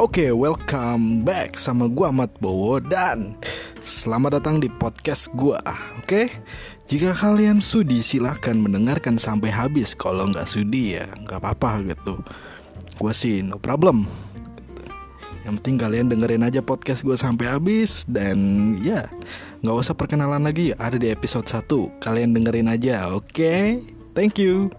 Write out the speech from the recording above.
Oke, welcome back sama gua Ahmad Bowo dan selamat datang di podcast gua. Oke, jika kalian sudi silahkan mendengarkan sampai habis. Kalau nggak sudi ya nggak apa-apa gitu. Gua sih no problem. Yang penting kalian dengerin aja podcast gua sampai habis dan ya nggak usah perkenalan lagi ada di episode 1 kalian dengerin aja oke thank you